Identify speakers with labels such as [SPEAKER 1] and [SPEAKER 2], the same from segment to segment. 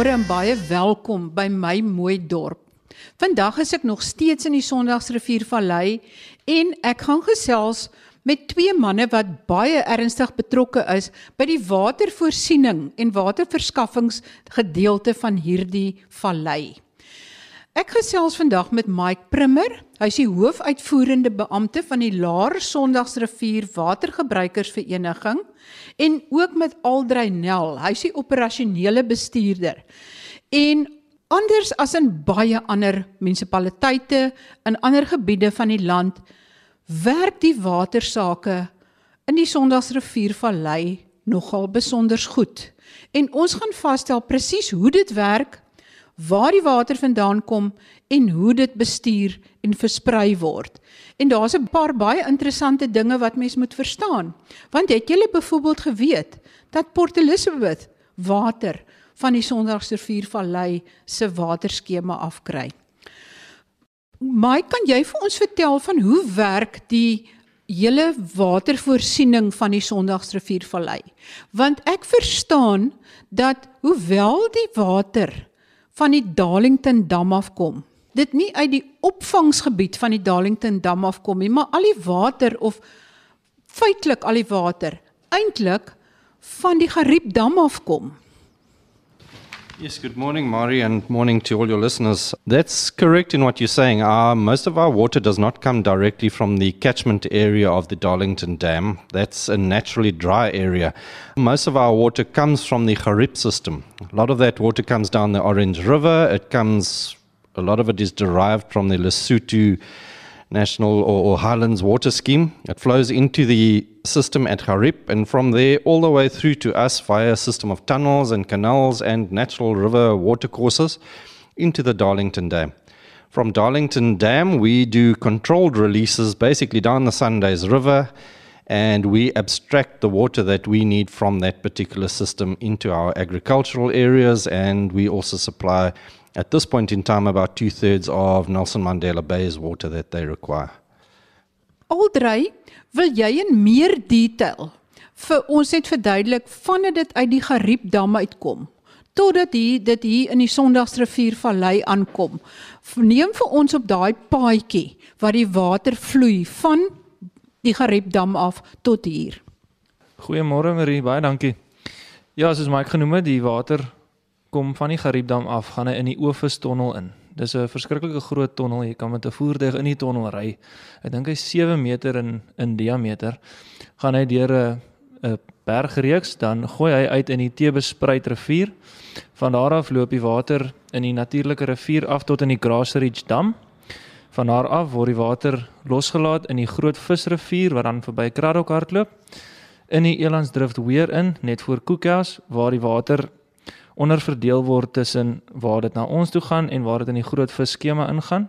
[SPEAKER 1] Goeiemôre en baie welkom by my mooi dorp. Vandag is ek nog steeds in die Sondagsrivier Vallei en ek gaan gesels met twee manne wat baie ernstig betrokke is by die watervoorsiening en waterverskaffingsgedeelte van hierdie vallei. Ek gesels vandag met Mike Primmer. Hy's die hoofuitvoerende beampte van die Laar Sondagsrivier Watergebruikersvereniging en ook met Aldrey Nel. Hy's die operasionele bestuurder. En anders as in baie ander munisipaliteite in ander gebiede van die land werk die watersake in die Sondagsrivier Vallei nogal besonder goed. En ons gaan vasstel presies hoe dit werk waar die water vandaan kom en hoe dit bestuur en versprei word. En daar's 'n paar baie interessante dinge wat mens moet verstaan. Want het julle byvoorbeeld geweet dat Port Elizabeth water van die Sondagsriviervallei se waterskema afkry? Maar kan jy vir ons vertel van hoe werk die hele watervoorsiening van die Sondagsriviervallei? Want ek verstaan dat hoewel die water van die Darlington dam afkom. Dit nie uit die opvangsgebied van die Darlington dam afkom nie, maar al die water of feitelik al die water eintlik van die Gariep dam afkom.
[SPEAKER 2] Yes, good morning, Mari, and morning to all your listeners. That's correct in what you're saying. Uh, most of our water does not come directly from the catchment area of the Darlington Dam. That's a naturally dry area. Most of our water comes from the Harip system. A lot of that water comes down the Orange River. It comes, a lot of it is derived from the Lesotho National or, or, Highlands Water Scheme. It flows into the system at Harip and from there all the way through to us via a system of tunnels and canals and natural river watercourses into the Darlington Dam. From Darlington Dam, we do controlled releases basically down the Sundays River and we abstract the water that we need from that particular system into our agricultural areas and we also supply at this point in time about two thirds of Nelson Mandela Bay's water that they require.
[SPEAKER 1] Aldrey, wil jy in meer detail vir ons net verduidelik vandat dit uit die Gariep dam uitkom totdat hier dit hier in die Sondagsrivier Vallei aankom. Neem vir ons op daai paadjie waar die water vloei van die Gariep dam af tot hier.
[SPEAKER 3] Goeiemôre Marie, baie dankie. Ja, soos Mike genoem het, die water kom van die Gariepdam af, gaan hy in die Oofus tonnel in. Dis 'n verskriklike groot tonnel. Jy kan met 'n voertuig in die tonnel ry. Ek dink hy's 7 meter in in diameter. Gaan hy deur 'n 'n bergreeks, dan gooi hy uit in die Tebespruit rivier. Van daar af loop die water in die natuurlike rivier af tot in die Grassridge dam. Van daar af word die water losgelaat in die Groot Visrivier wat dan verby Kraddock hardloop in die Elandsdrift weer in net voor Koekhuis waar die water onderverdeel word tussen waar dit na ons toe gaan en waar dit in die groot vis skema ingaan.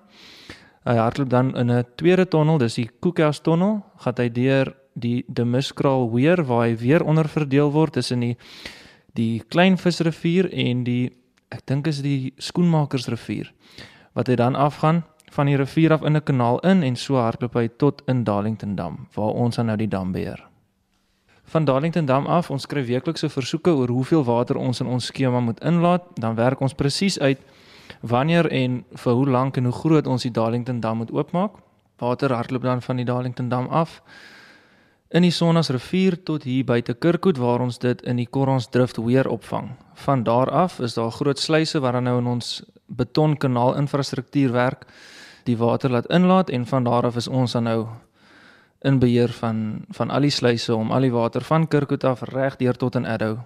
[SPEAKER 3] Hy hardloop dan in 'n tweede tonnel, dis die Koekhuis tonnel, gaan hy deur die Demuskraal weer waar hy weer onderverdeel word tussen die die Klein Visrivier en die ek dink is die Skoenmakersrivier wat hy dan afgaan van die rivier af in 'n kanaal in en so hardloop hy tot in Darlington Dam waar ons nou die dam beheer van Darlington Dam af. Ons skryf weeklikse versoeke oor hoeveel water ons in ons skema moet inlaat. Dan werk ons presies uit wanneer en vir hoe lank en hoe groot ons die Darlington Dam moet oopmaak. Water hardloop dan van die Darlington Dam af in die Sonnas rivier tot hier buite Kirkwood waar ons dit in die Koronsdrift weer opvang. Van daar af is daar groot sluise waar dan nou in ons betonkanaal infrastruktuur werk die water laat inlaat en van daar af is ons dan nou in beheer van van al die sluise om al die water van Kirkwood af reg deur tot in Addo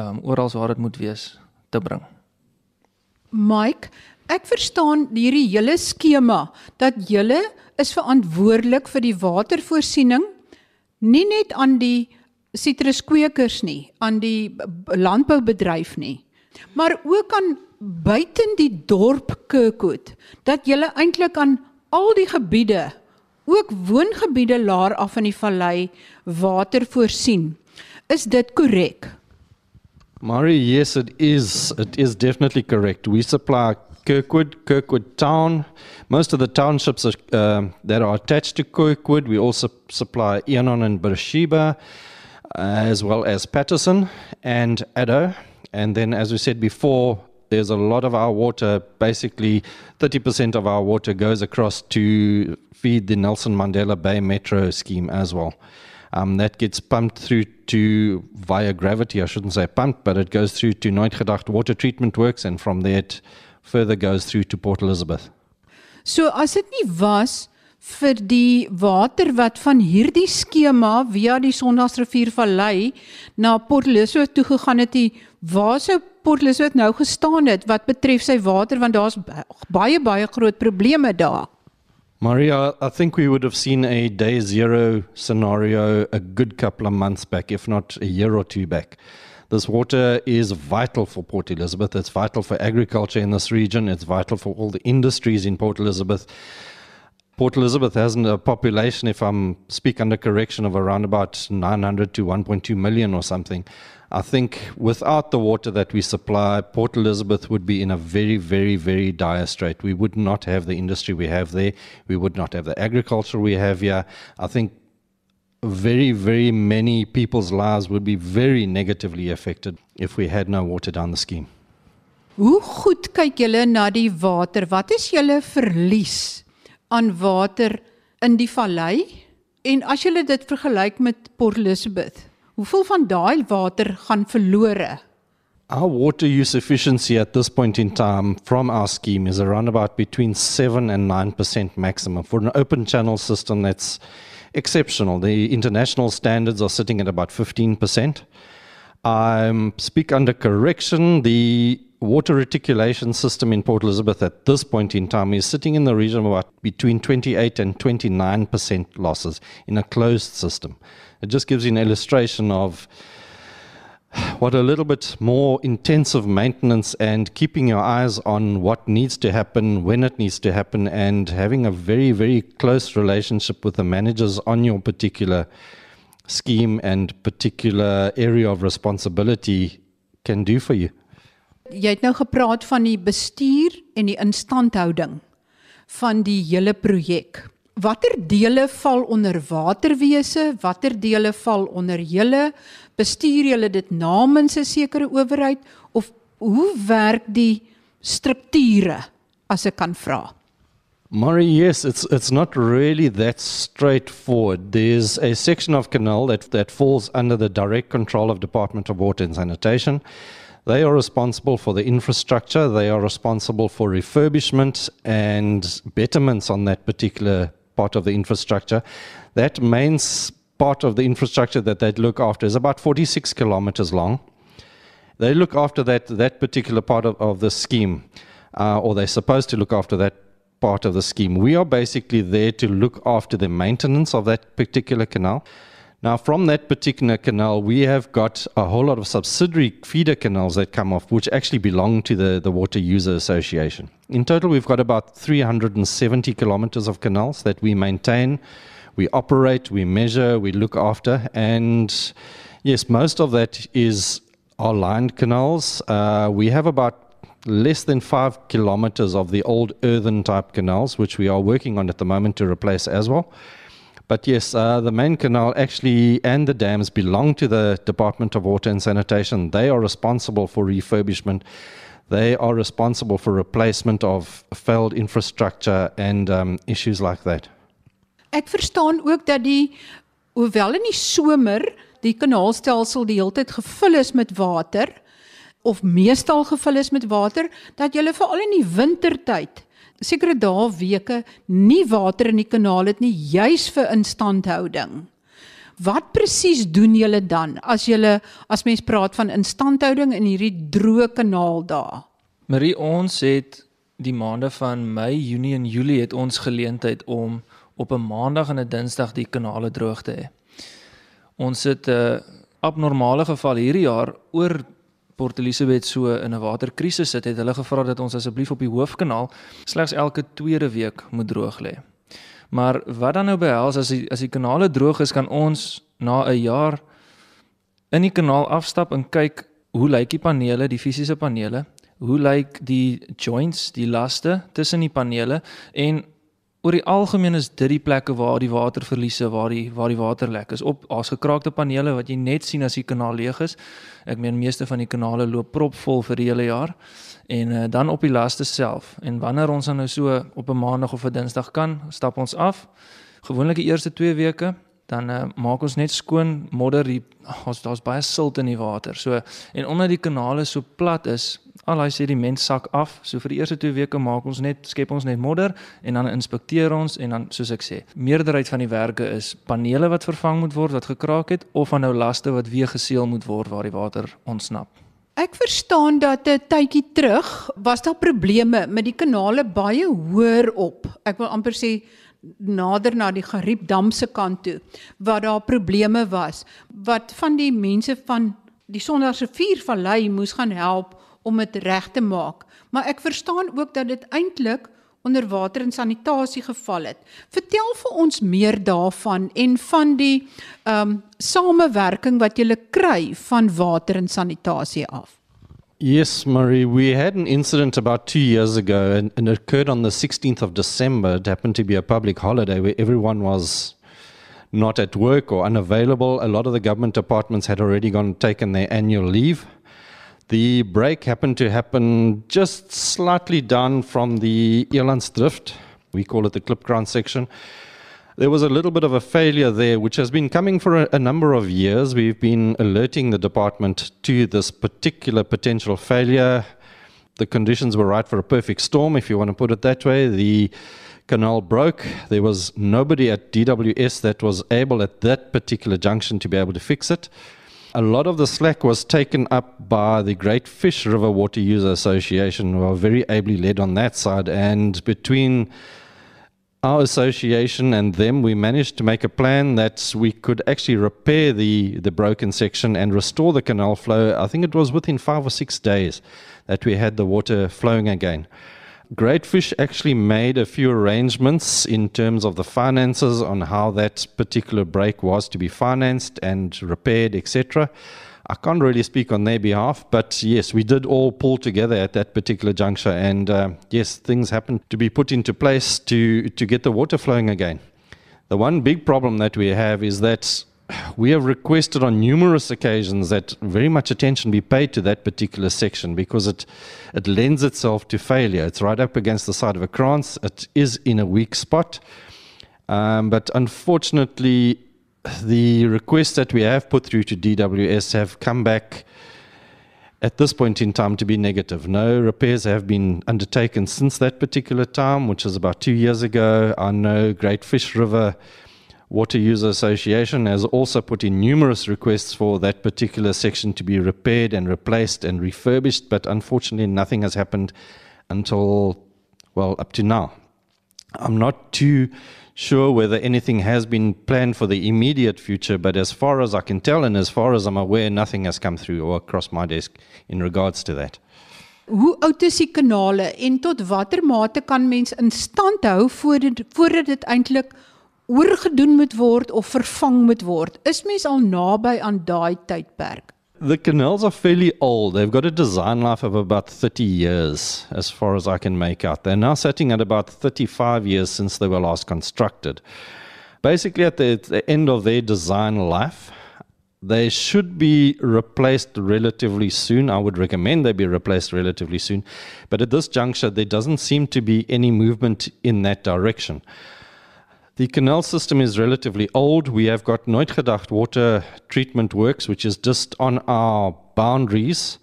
[SPEAKER 3] um oral waar dit moet wees te bring.
[SPEAKER 1] Mike, ek verstaan hierdie hele skema dat julle is verantwoordelik vir die watervoorsiening nie net aan die sitruskweekers nie, aan die landboubedryf nie, maar ook aan buiten die dorp Kirkwood dat julle eintlik aan al die gebiede ook woongebiede laer af in die vallei water voorsien. Is dit korrek?
[SPEAKER 2] Mari, yes it is. It is definitely correct. We supply Kirkwood, Kirkwood town. Most of the townships are, uh, that are attached to Kirkwood. We also supply Enon and Beersheba, uh, as well as Patterson and Addo. And then, as we said before, there's a lot of our water, basically 30% of our water goes across to feed the Nelson Mandela Bay Metro scheme as well. Um, that gets pumped through to via gravity. I shouldn't say pumped, but it goes through to Nooitgedacht water treatment works, and from there it further goes through to Port Elizabeth.
[SPEAKER 1] So as dit nie was vir die water wat van hierdie skema via die Sondagsriviervallei na Port Elizabeth toe gegaan het, die waar sou Port Elizabeth nou gestaan het wat betref sy water want daar's baie baie groot probleme daar.
[SPEAKER 2] Maria, I think we would have seen a day zero scenario a good couple of months back, if not a year or two back. This water is vital for Port Elizabeth. It's vital for agriculture in this region. It's vital for all the industries in Port Elizabeth. Port Elizabeth has a population, if I'm speak under correction, of around about 900 to 1.2 million or something. I think without the water that we supply, Port Elizabeth would be in a very, very, very dire strait. We would not have the industry we have there. We would not have the agriculture we have here. I think very, very many people's lives would be very negatively affected if we had no water down the scheme.
[SPEAKER 1] Hoe goed kyk julle na die water? Wat is julle verlies aan water in die vallei? En as julle dit vergelyk met Port Elizabeth, Hoeveel van daai water gaan verlore?
[SPEAKER 2] Our water use efficiency at this point in time from our scheme is around about between 7 and 9% maximum. For an open channel system, that's exceptional. The international standards are sitting at about 15%. I um, speak under correction. The water reticulation system in Port Elizabeth at this point in time is sitting in the region of about between 28 and 29% losses in a closed system. It just gives you an illustration of what a little bit more intensive maintenance and keeping your eyes on what needs to happen, when it needs to happen, and having a very, very close relationship with the managers on your particular scheme and particular area of responsibility can do for you.
[SPEAKER 1] Jy het nou gepraat van die bestuur en die instandhouding van die hele projek. Watter dele val onder waterwese? Watter dele val onder julle? Bestuur julle dit namens 'n sekere owerheid of hoe werk die strukture as ek kan vra?
[SPEAKER 2] Murray, yes, it's it's not really that straightforward. There's a section of canal that that falls under the direct control of Department of Water and Sanitation. They are responsible for the infrastructure. They are responsible for refurbishment and betterments on that particular part of the infrastructure. That main part of the infrastructure that they look after is about 46 kilometers long. They look after that, that particular part of, of the scheme, uh, or they're supposed to look after that part of the scheme. We are basically there to look after the maintenance of that particular canal. Now, from that particular canal, we have got a whole lot of subsidiary feeder canals that come off, which actually belong to the, the Water User Association. In total, we've got about 370 kilometers of canals that we maintain, we operate, we measure, we look after. And yes, most of that is our lined canals. Uh, we have about less than five kilometers of the old earthen type canals, which we are working on at the moment to replace as well. But yes, uh, the main canal actually and the dams belong to the Department of Water and Sanitation. They are responsible for refurbishment. They are responsible for replacement of failed infrastructure and um, issues like that.
[SPEAKER 1] Ek verstaan ook dat die hoewel in die somer die kanaalstelsel die hele tyd gevul is met water of meestal gevul is met water, dat jy veral in die wintertyd sekere dae weke nie water in die kanaal het nie juis vir instandhouding. Wat presies doen julle dan as julle as mens praat van instandhouding in hierdie droë kanaal daar?
[SPEAKER 3] Marie ons het die maande van Mei, Junie en Julie het ons geleentheid om op 'n maandag en 'n dinsdag die kanale droog te hê. Ons het 'n abnormale geval hierdie jaar oor Port Elizabeth so in 'n waterkrisis sit, het hulle gevra dat ons asseblief op die hoofkanaal slegs elke tweede week moet droog lê. Maar wat dan nou behels as die as die kanale droog is, kan ons na 'n jaar in die kanaal afstap en kyk hoe lyk die panele, die fisiese panele, hoe lyk die joints, die laste tussen die panele en oor die algemeen is dit die plekke waar die waterverliese waar die waar die water lek is op as gekraakte panele wat jy net sien as die kanaal leeg is. Ek meen meeste van die kanale loop propvol vir die hele jaar en uh, dan op die laste self. En wanneer ons dan nou so op 'n maandag of 'n dinsdag kan, stap ons af. Gewoonlik die eerste 2 weke dan uh, maak ons net skoon modder die ons daar's baie silt in die water. So en omdat die kanale so plat is, al daai sediment sak af. So vir die eerste 2 weke maak ons net skep ons net modder en dan inspekteer ons en dan soos ek sê, meerderheid van die werke is panele wat vervang moet word wat gekraak het of van nou laste wat weer geseël moet word waar die water ontsnap.
[SPEAKER 1] Ek verstaan dat 'n tydjie terug was daar probleme met die kanale baie hoër op. Ek wil amper sê nader na die Gariepdam se kant toe waar daar probleme was wat van die mense van die Sondagsriviervallei moes gaan help om dit reg te maak. Maar ek verstaan ook dat dit eintlik onder water en sanitasie geval het. Vertel vir ons meer daarvan en van die ehm um, samewerking wat jy kry van water en sanitasie af.
[SPEAKER 2] Yes, Marie, we had an incident about two years ago, and, and it occurred on the 16th of December. It happened to be a public holiday where everyone was not at work or unavailable. A lot of the government departments had already gone taken their annual leave. The break happened to happen just slightly down from the Drift. We call it the Klipkran section. There was a little bit of a failure there, which has been coming for a, a, number of years. We've been alerting the department to this particular potential failure. The conditions were right for a perfect storm, if you want to put it that way. The canal broke. There was nobody at DWS that was able at that particular junction to be able to fix it. A lot of the slack was taken up by the Great Fish River Water User Association, who are very ably led on that side. And between our association and them, we managed to make a plan that we could actually repair the, the broken section and restore the canal flow. I think it was within five or six days that we had the water flowing again. Great Fish actually made a few arrangements in terms of the finances on how that particular break was to be financed and repaired, etc. I can't really speak on their behalf, but yes, we did all pull together at that particular juncture, and uh, yes, things happened to be put into place to to get the water flowing again. The one big problem that we have is that we have requested on numerous occasions that very much attention be paid to that particular section because it it lends itself to failure. It's right up against the side of a krantz. It is in a weak spot, um, but unfortunately, the requests that we have put through to DWS have come back at this point in time to be negative. No repairs have been undertaken since that particular time, which is about two years ago. I know Great Fish River Water User Association has also put in numerous requests for that particular section to be repaired and replaced and refurbished, but unfortunately, nothing has happened until, well, up to now. I'm not too sure whether anything has been planned for the immediate future, but as far as I can tell and as far as I'm aware, nothing has come through or across my desk in regards to that.
[SPEAKER 1] Hoe oud is die kanale en tot watter mate kan mens in stand hou voordat voordat dit eintlik oorgedoen moet word of vervang moet word. Is mens al naby aan daai tydperk?
[SPEAKER 2] The canals are fairly old. They've got a design life of about 30 years, as far as I can make out. They're now sitting at about 35 years since they were last constructed. Basically, at the, at the end of their design life, they should be replaced relatively soon. I would recommend they be replaced relatively soon. But at this juncture, there doesn't seem to be any movement in that direction. The canal system is relatively old. We have got Neutgedacht water treatment works, which is just on our boundaries.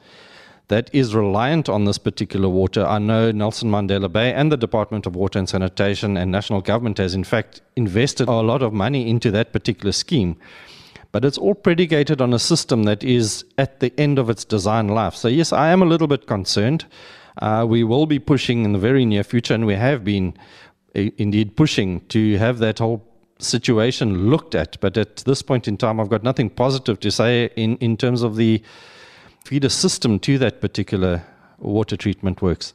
[SPEAKER 2] That is reliant on this particular water. I know Nelson Mandela Bay and the Department of Water and Sanitation and national government has, in fact, invested a lot of money into that particular scheme. But it's all predicated on a system that is at the end of its design life. So, yes, I am a little bit concerned. Uh, we will be pushing in the very near future, and we have been indeed pushing to have that whole situation looked at. But at this point in time, I've got nothing positive to say in, in terms of the feeder system to that particular water treatment works.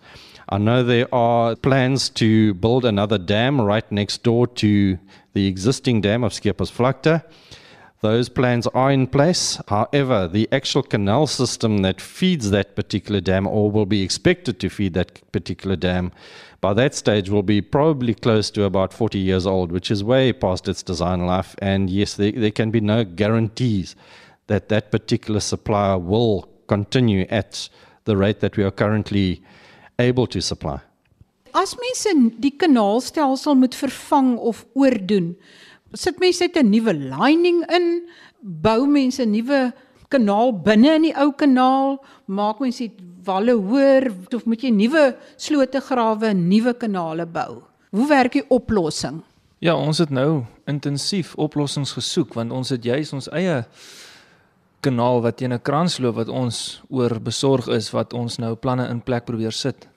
[SPEAKER 2] I know there are plans to build another dam right next door to the existing dam of Skippersvlakte. Those plans are in place. However, the actual canal system that feeds that particular dam or will be expected to feed that particular dam by that stage will be probably close to about 40 years old, which is way past its design life. And yes, there, there can be no guarantees that that particular supplier will continue at the rate that we are currently able to supply.
[SPEAKER 1] As mense die kanaalstelsel moet vervang of oordoen, sit mense net 'n nuwe lining in, bou mense 'n nuwe kanaal binne in die ou kanaal, maak mense dit walle hoër of moet jy nuwe slote grawe, nuwe kanale bou? Hoe werk die oplossing?
[SPEAKER 3] Ja, ons het nou intensief oplossings gesoek want ons het juis ons eie kanaal wat teen 'n krans loop wat ons oor besorg is wat ons nou planne in plek probeer sit.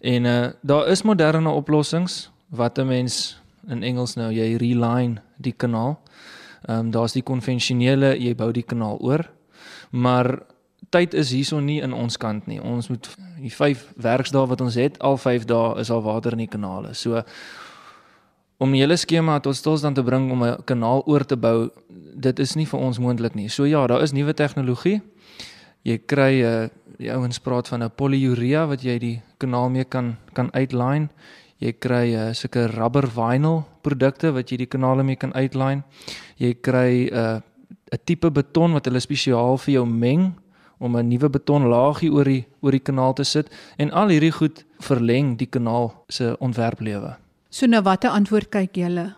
[SPEAKER 3] En uh daar is moderne oplossings wat 'n mens in Engels nou jy reline die kanaal. Ehm um, daar's die konvensionele jy bou die kanaal oor. Maar tyd is hierson nie in ons kant nie. Ons moet die 5 werksdae wat ons het, al 5 dae is al water in die kanale. So om die hele skema tot stilstand te bring om 'n kanaal oor te bou, dit is nie vir ons moontlik nie. So ja, daar is nuwe tegnologie. Jy kry 'n uh, die ouens praat van 'n polyurea wat jy die kanaal mee kan kan uitline. Jy kry uh, sulke rubber vinyl produkte wat jy die kanale mee kan uitline. Jy kry 'n uh, 'n tipe beton wat hulle spesiaal vir jou meng om 'n nuwe betonlaagie oor die oor die kanaal te sit en al hierdie goed verleng die kanaal se ontwerplewe.
[SPEAKER 1] So nou watter antwoord kyk julle?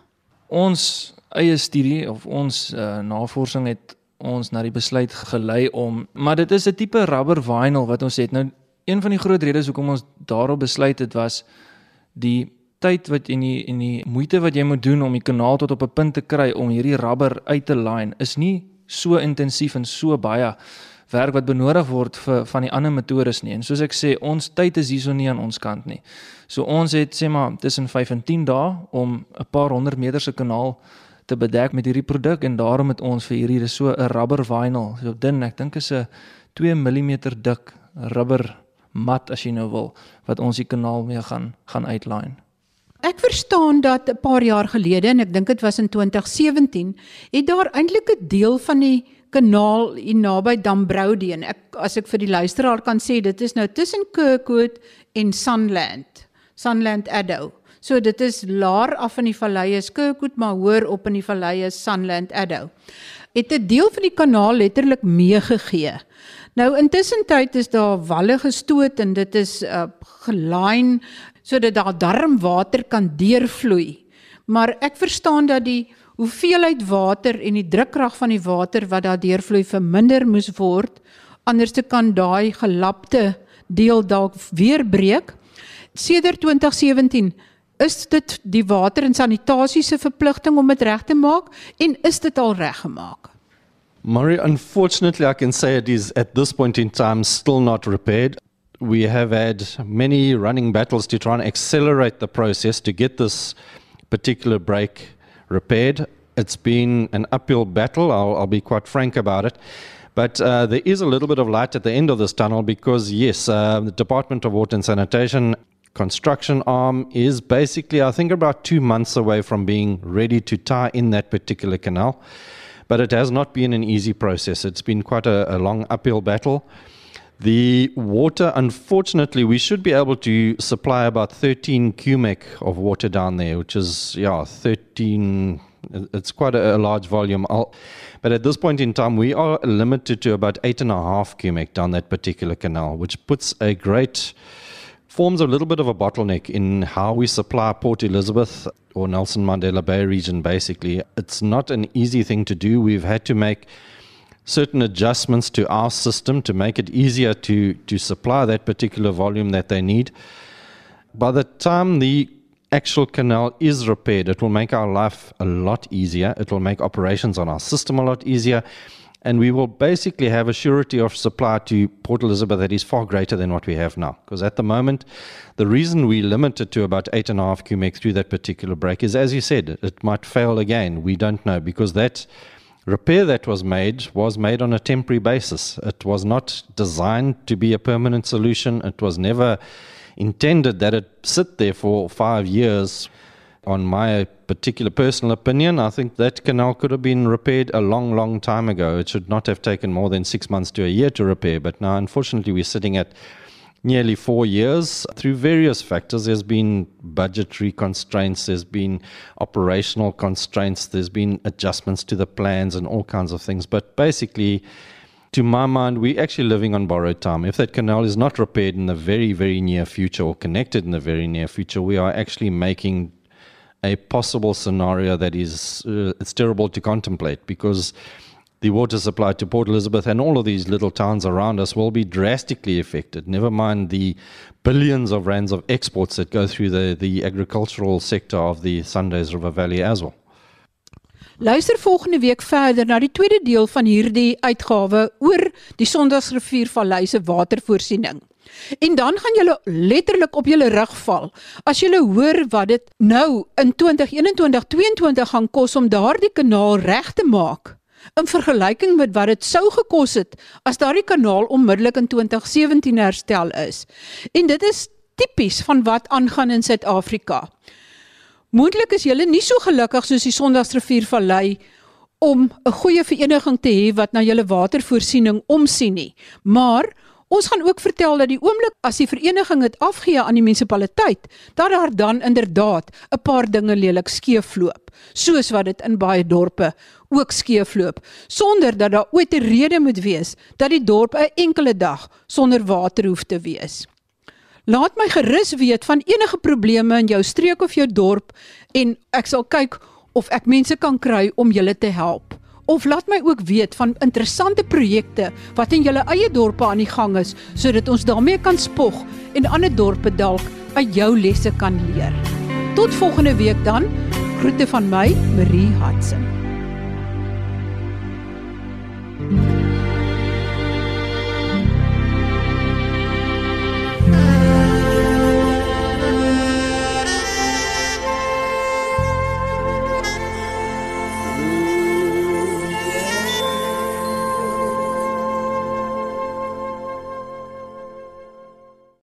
[SPEAKER 3] Ons eie studie of ons uh, navorsing het ons na die besluit gelei om maar dit is 'n tipe rubber vinyl wat ons het. Nou een van die groot redes hoekom ons daarop besluit het was die tyd wat en die en die moeite wat jy moet doen om die kanaal tot op 'n punt te kry om hierdie rubber uit te line is nie so intensief en so baie werk wat benodig word vir van die ander metodes nie. En soos ek sê, ons tyd is hierso nie aan ons kant nie. So ons het sê maar tussen 5 en 10 dae om 'n paar honderd meter se kanaal te bedek met hierdie produk en daarom het ons vir hierdie so 'n rubber vinyl, so dun, ek dink is 'n 2 mm dik rubber mat as jy nou wil wat ons die kanaal mee gaan gaan uitline.
[SPEAKER 1] Ek verstaan dat 'n paar jaar gelede en ek dink dit was in 2017 het daar eintlik 'n deel van die kanaal hier naby Dambrowdy en ek as ek vir die luisteraar kan sê dit is nou tussen Kirkwood en Sunland. Sunland Addo. So dit is laer af in die vallei is Kirkwood maar hoër op in die vallei is Sunland Addo. Het 'n deel van die kanaal letterlik meegegee. Nou intussen tyd is daar walle gestoot en dit is uh, gelyn sodat daar darm water kan deurvloei. Maar ek verstaan dat die hoeveelheid water en die drukkrag van die water wat daar deurvloei verminder moes word anders te kan daai gelapte deel dalk weer breek. Sedert 2017 is dit die water en sanitasie se verpligting om dit reg te maak en is dit al reggemaak?
[SPEAKER 2] Murray, unfortunately, I can say it is at this point in time still not repaired. We have had many running battles to try and accelerate the process to get this particular break repaired. It's been an uphill battle, I'll, I'll be quite frank about it. But uh, there is a little bit of light at the end of this tunnel because, yes, uh, the Department of Water and Sanitation construction arm is basically, I think, about two months away from being ready to tie in that particular canal. But it has not been an easy process. It's been quite a, a long uphill battle. The water, unfortunately, we should be able to supply about 13 cubic of water down there, which is, yeah, 13, it's quite a, a large volume. I'll, but at this point in time, we are limited to about 8.5 cubic down that particular canal, which puts a great forms a little bit of a bottleneck in how we supply Port Elizabeth or Nelson Mandela Bay region, basically. It's not an easy thing to do. We've had to make certain adjustments to our system to make it easier to, to supply that particular volume that they need. By the time the actual canal is repaired, it will make our life a lot easier. It will make operations on our system a lot easier and we will basically have a surety of supply to Port Elizabeth that is far greater than what we have now. Because at the moment, the reason we limit it to about eight and a half cubic through that particular break is, as you said, it might fail again. We don't know because that repair that was made was made on a temporary basis. It was not designed to be a permanent solution. It was never intended that it sit there for five years on my particular personal opinion, I think that canal could have been repaired a long, long time ago. It should not have taken more than six months to a year to repair. But now, unfortunately, we're sitting at nearly four years through various factors. There's been budgetary constraints, there's been operational constraints, there's been adjustments to the plans, and all kinds of things. But basically, to my mind, we're actually living on borrowed time. If that canal is not repaired in the very, very near future or connected in the very near future, we are actually making a possible scenario that is uh, it's terrible to contemplate because the water supply to Port Elizabeth and all of these little towns around us will be drastically affected. Never mind the billions of rands of exports that go through the, the agricultural sector of the Sundays River Valley as well.
[SPEAKER 1] Luister volgende week verder na die tweede deel van hierdie uitgawe oor die Sondagsrivier Vallei se watervoorsiening. En dan gaan julle letterlik op julle rug val as julle hoor wat dit nou in 2021-2022 gaan kos om daardie kanaal reg te maak in vergelyking met wat dit sou gekos het as daardie kanaal onmiddellik in 2017 herstel is. En dit is tipies van wat aangaan in Suid-Afrika. Moontlik is julle nie so gelukkig soos die Sondagsrivier Vallei om 'n goeie vereniging te hê wat na julle watervoorsiening omsien nie. Maar Ons gaan ook vertel dat die oomblik as die vereniging dit afgee aan die munisipaliteit, dat daar dan inderdaad 'n paar dinge lelik skeefloop, soos wat dit in baie dorpe ook skeefloop, sonder dat daar ooit 'n rede moet wees dat die dorp 'n enkele dag sonder water hoef te wees. Laat my gerus weet van enige probleme in jou streek of jou dorp en ek sal kyk of ek mense kan kry om julle te help of laat my ook weet van interessante projekte wat in julle eie dorpe aan die gang is sodat ons daarmee kan spog en ander dorpe dalk uit jou lesse kan leer. Tot volgende week dan. Groete van my, Marie Hudson.